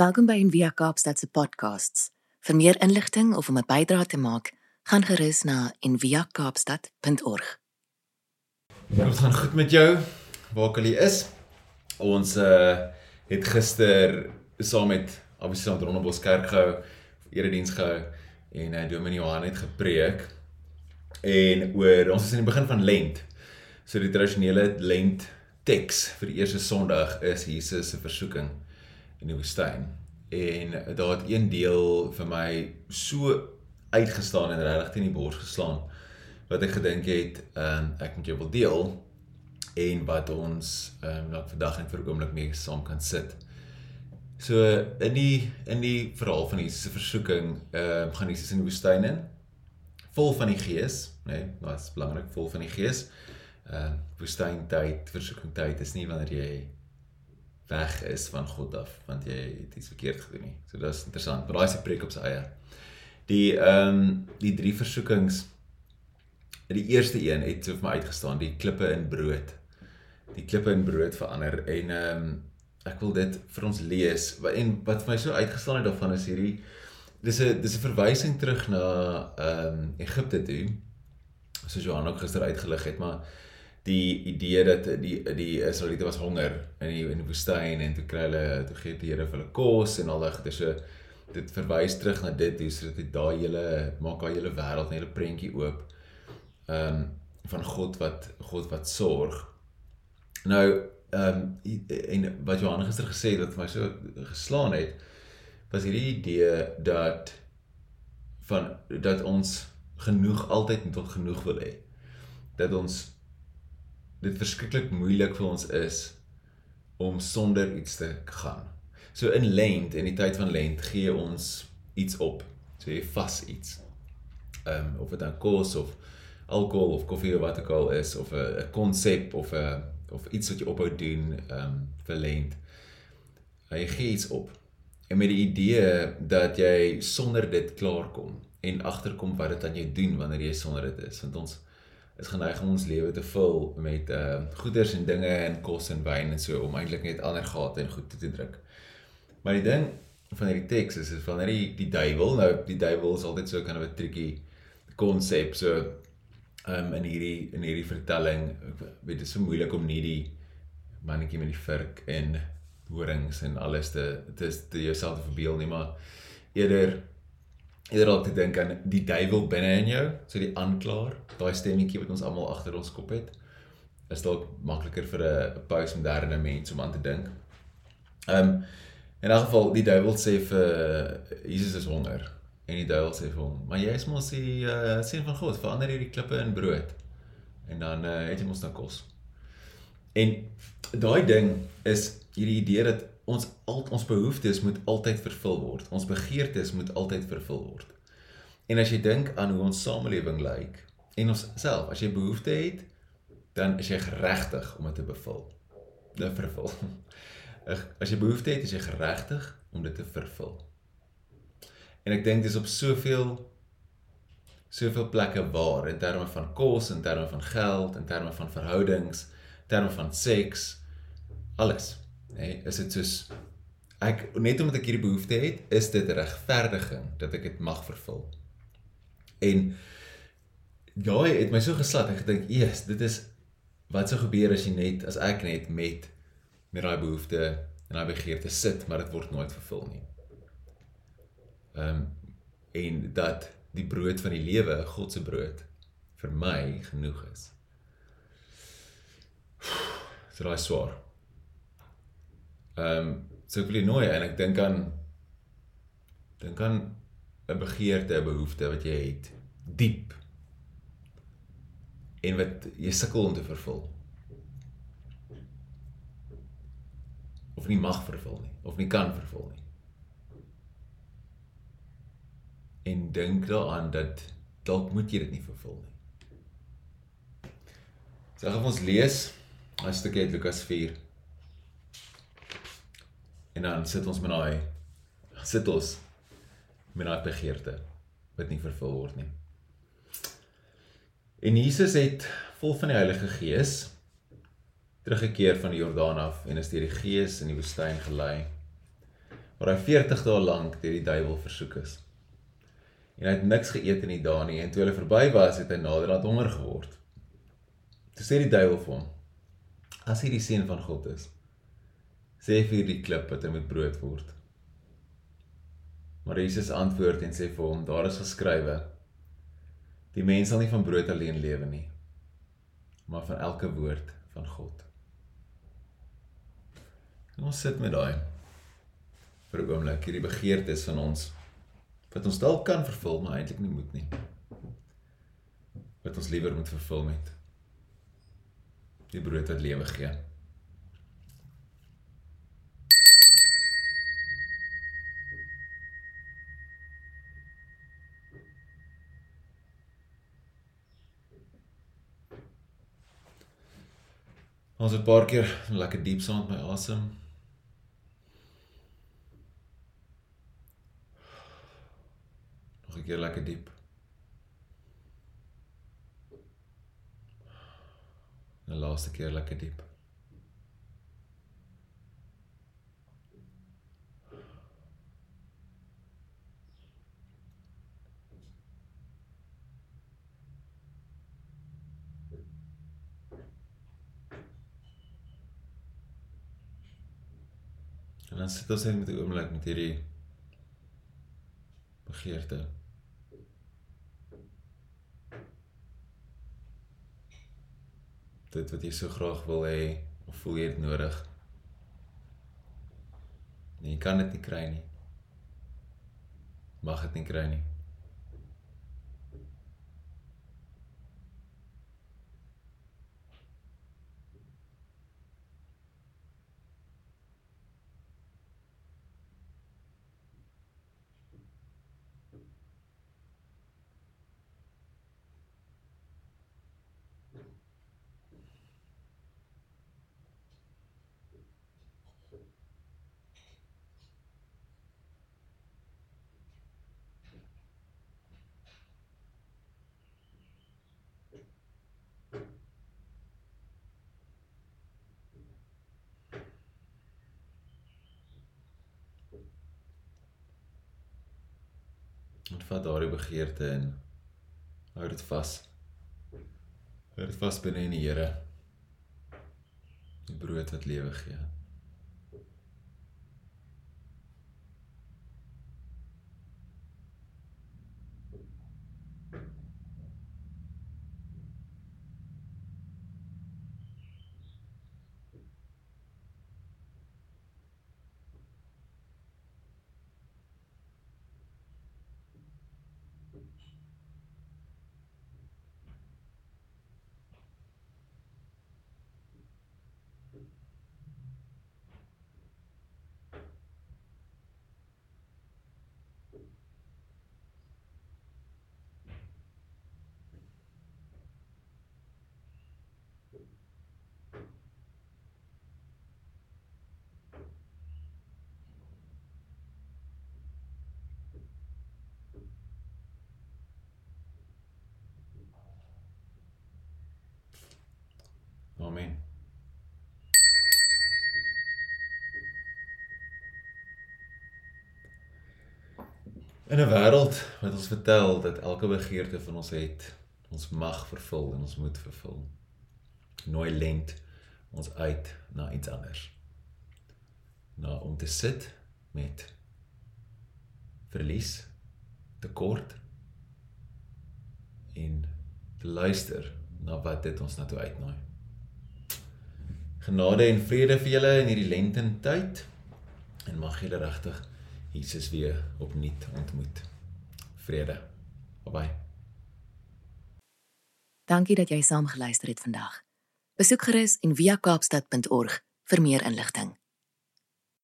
Welkom by Envia Kaapstad se podcasts. Vir meer inligting of om 'n bydrae te maak, gaan gerus na enviakaapstad.org. Dit gaan goed met jou. Waar jy is. Ons uh het gister saam met Abisam Rondebos Kerk gehou, erediens gehou en uh, Dominee Johan het gepreek en oor ons is in die begin van Lent. So die tradisionele Lent teks vir die eerste Sondag is Jesus se versoeking in die woestyn. En daar het een deel vir my so uitgestaan en regtig teen die bors geslaan wat ek gedink het, um, ek moet jou wil deel en wat ons ehm um, nou vandag en vir 'n oomblik mee saam kan sit. So in die in die verhaal van Jesus se versoeking, ehm um, gaan Jesus in die woestyn in vol van die gees, né? Nee, dit is belangrik vol van die gees. Ehm uh, woestyntyd, versoekingtyd is nie wanneer jy weg is van God af want jy het iets verkeerd gedoen nie. So dit is interessant. Maar daai is 'n preek op sy eie. Die ehm um, die drie versoekings die eerste een het so vir my uitgestaan, die klippe in brood. Die klippe in brood verander en ehm um, ek wil dit vir ons lees. En wat vir my so uitgestaan het daarvan is hierdie dis 'n dis 'n verwysing terug na ehm um, Egipte toe. Soos Johan ook gister uitgelig het, maar die idee dat die die Israeliete was honger in die in die woestyn en toe kry hulle toe gee die Here vir hulle kos en al daai so dit verwys terug na dit hoe sodat dit daai hele maak daai hele wêreld 'n hele prentjie oop. Ehm um, van God wat God wat sorg. Nou ehm um, en wat Johan gister gesê het wat my so geslaan het was hierdie idee dat van dat ons genoeg altyd tot genoeg wil hê. Dat ons dit verskriklik moeilik vir ons is om sonder iets te gaan. So in lent en die tyd van lent gee ons iets op. So jy vas iets. Ehm um, of dit dan kos of alkohol of koffie of wat ook al is of 'n konsep of 'n of iets wat jy ophou doen ehm um, vir lent. Jy gee iets op. En met die idee dat jy sonder dit klaarkom en agterkom wat dit aan jou doen wanneer jy sonder dit is, want ons is geneig om ons lewe te vul met uh goederes en dinge en kos en wyn en so om eintlik net ander gate en goed te, te druk. Maar die ding van hierdie teks is is van hierdie die duiwel. Nou die duiwel is altyd so kind of 'n triekie konsep. So um in hierdie in hierdie vertelling, weet dit is so moeilik om nie die mannetjie met die vurk en horings en alles te is te jouself te verbeel nie, maar eerder eerder dalk te dink aan die duiwel binne in jou, so die aanklaer, daai stemmetjie wat ons almal agter ons kop het. Is dalk makliker vir 'n pouse moderne mens om aan te dink. Ehm um, in 'n geval die duiwel sê vir Jesus is honger en die duiwel sê vir hom, "Maar jy is mos die uh, seun van God, verander hierdie klippe in brood." En dan uh, het jy mos nou kos. En daai ding is hierdie idee dat ons al ons behoeftes moet altyd vervul word. Ons begeertes moet altyd vervul word. En as jy dink aan hoe ons samelewing lyk en ons self, as jy behoeftes het, dan is jy geregtig om dit te bevul. Dit vervul. As jy behoeftes het, is jy geregtig om dit te vervul. En ek dink dis op soveel soveel plekke waar in terme van kos, in terme van geld, in terme van verhoudings, in terme van seks, alles nê, nee, is dit soos ek net omdat ek hierdie behoefte het, is dit regverdiging dat ek dit mag vervul. En daai het my so geslat en gedink, "Jesus, dit is wat sou gebeur as jy net as ek net met met daai behoefte en daai begeerte sit, maar dit word nooit vervul nie." Ehm um, en dat die brood van die lewe, God se brood vir my genoeg is. So daai swaar. Ehm um, so wil jou nooi en ek dink aan dink aan 'n begeerte, 'n behoefte wat jy het diep en wat jy sukkel om te vervul. Of nie mag vervul nie, of nie kan vervul nie. En dink daaraan dat dalk moet jy dit nie vervul nie. So gaan ons lees 'n stukkie uit Lukas 4 En dan sit ons met daai sit ons met daai begeerte wat nie vervul word nie. En Jesus het vol van die Heilige Gees teruggekeer van die Jordaan af en is deur die Gees in die woestyn gelei waar hy 40 dae lank deur die duiwel versoek is. En hy het niks geëet in die dae nie en toe hulle verby was, het hy naderhand honger geword. Toe sê die duiwel vir hom: "As jy die seun van God is, sê vir hierdie klip dat hy moet brood word." Maar Jesus antwoord en sê vir hom: "Daar is geskrywe: Die mens sal nie van brood alleen lewe nie, maar van elke woord van God." En ons sit met daai vir 'n oomblik hierdie begeertes van ons wat ons dalk kan vervul maar eintlik nie moet nie. Wat ons liewer moet vervul met die brood wat lewe gee. Ons het 'n paar keer lekker diep saam met my asem. Nog 'n keer lekker diep. En laaste keer lekker diep. En dan sit ons net met 'n oomblik met hierdie begeerte. dit wat jy so graag wil hê of voel jy dit nodig. Nee, jy kan dit nie kry nie. Mag dit nie kry nie. En vat daardie begeerte en hou dit vas. Hou dit vas binne in die Here. Die brood wat lewe gee. Amen. In 'n wêreld wat ons vertel dat elke begeerte van ons het, ons mag vervul en ons moet vervul. Nooi lent ons uit na iets anders. Na om te sit met verlies, tekort en te luister na wat dit ons na toe uitnooi. Genade en vrede vir julle in hierdie lententyd en mag julle regtig Jesus weer opnuut ontmoet. Vrede. Bye. Dankie dat jy saam geluister het vandag. Besoek gerus en via kaapstad.org vir meer inligting.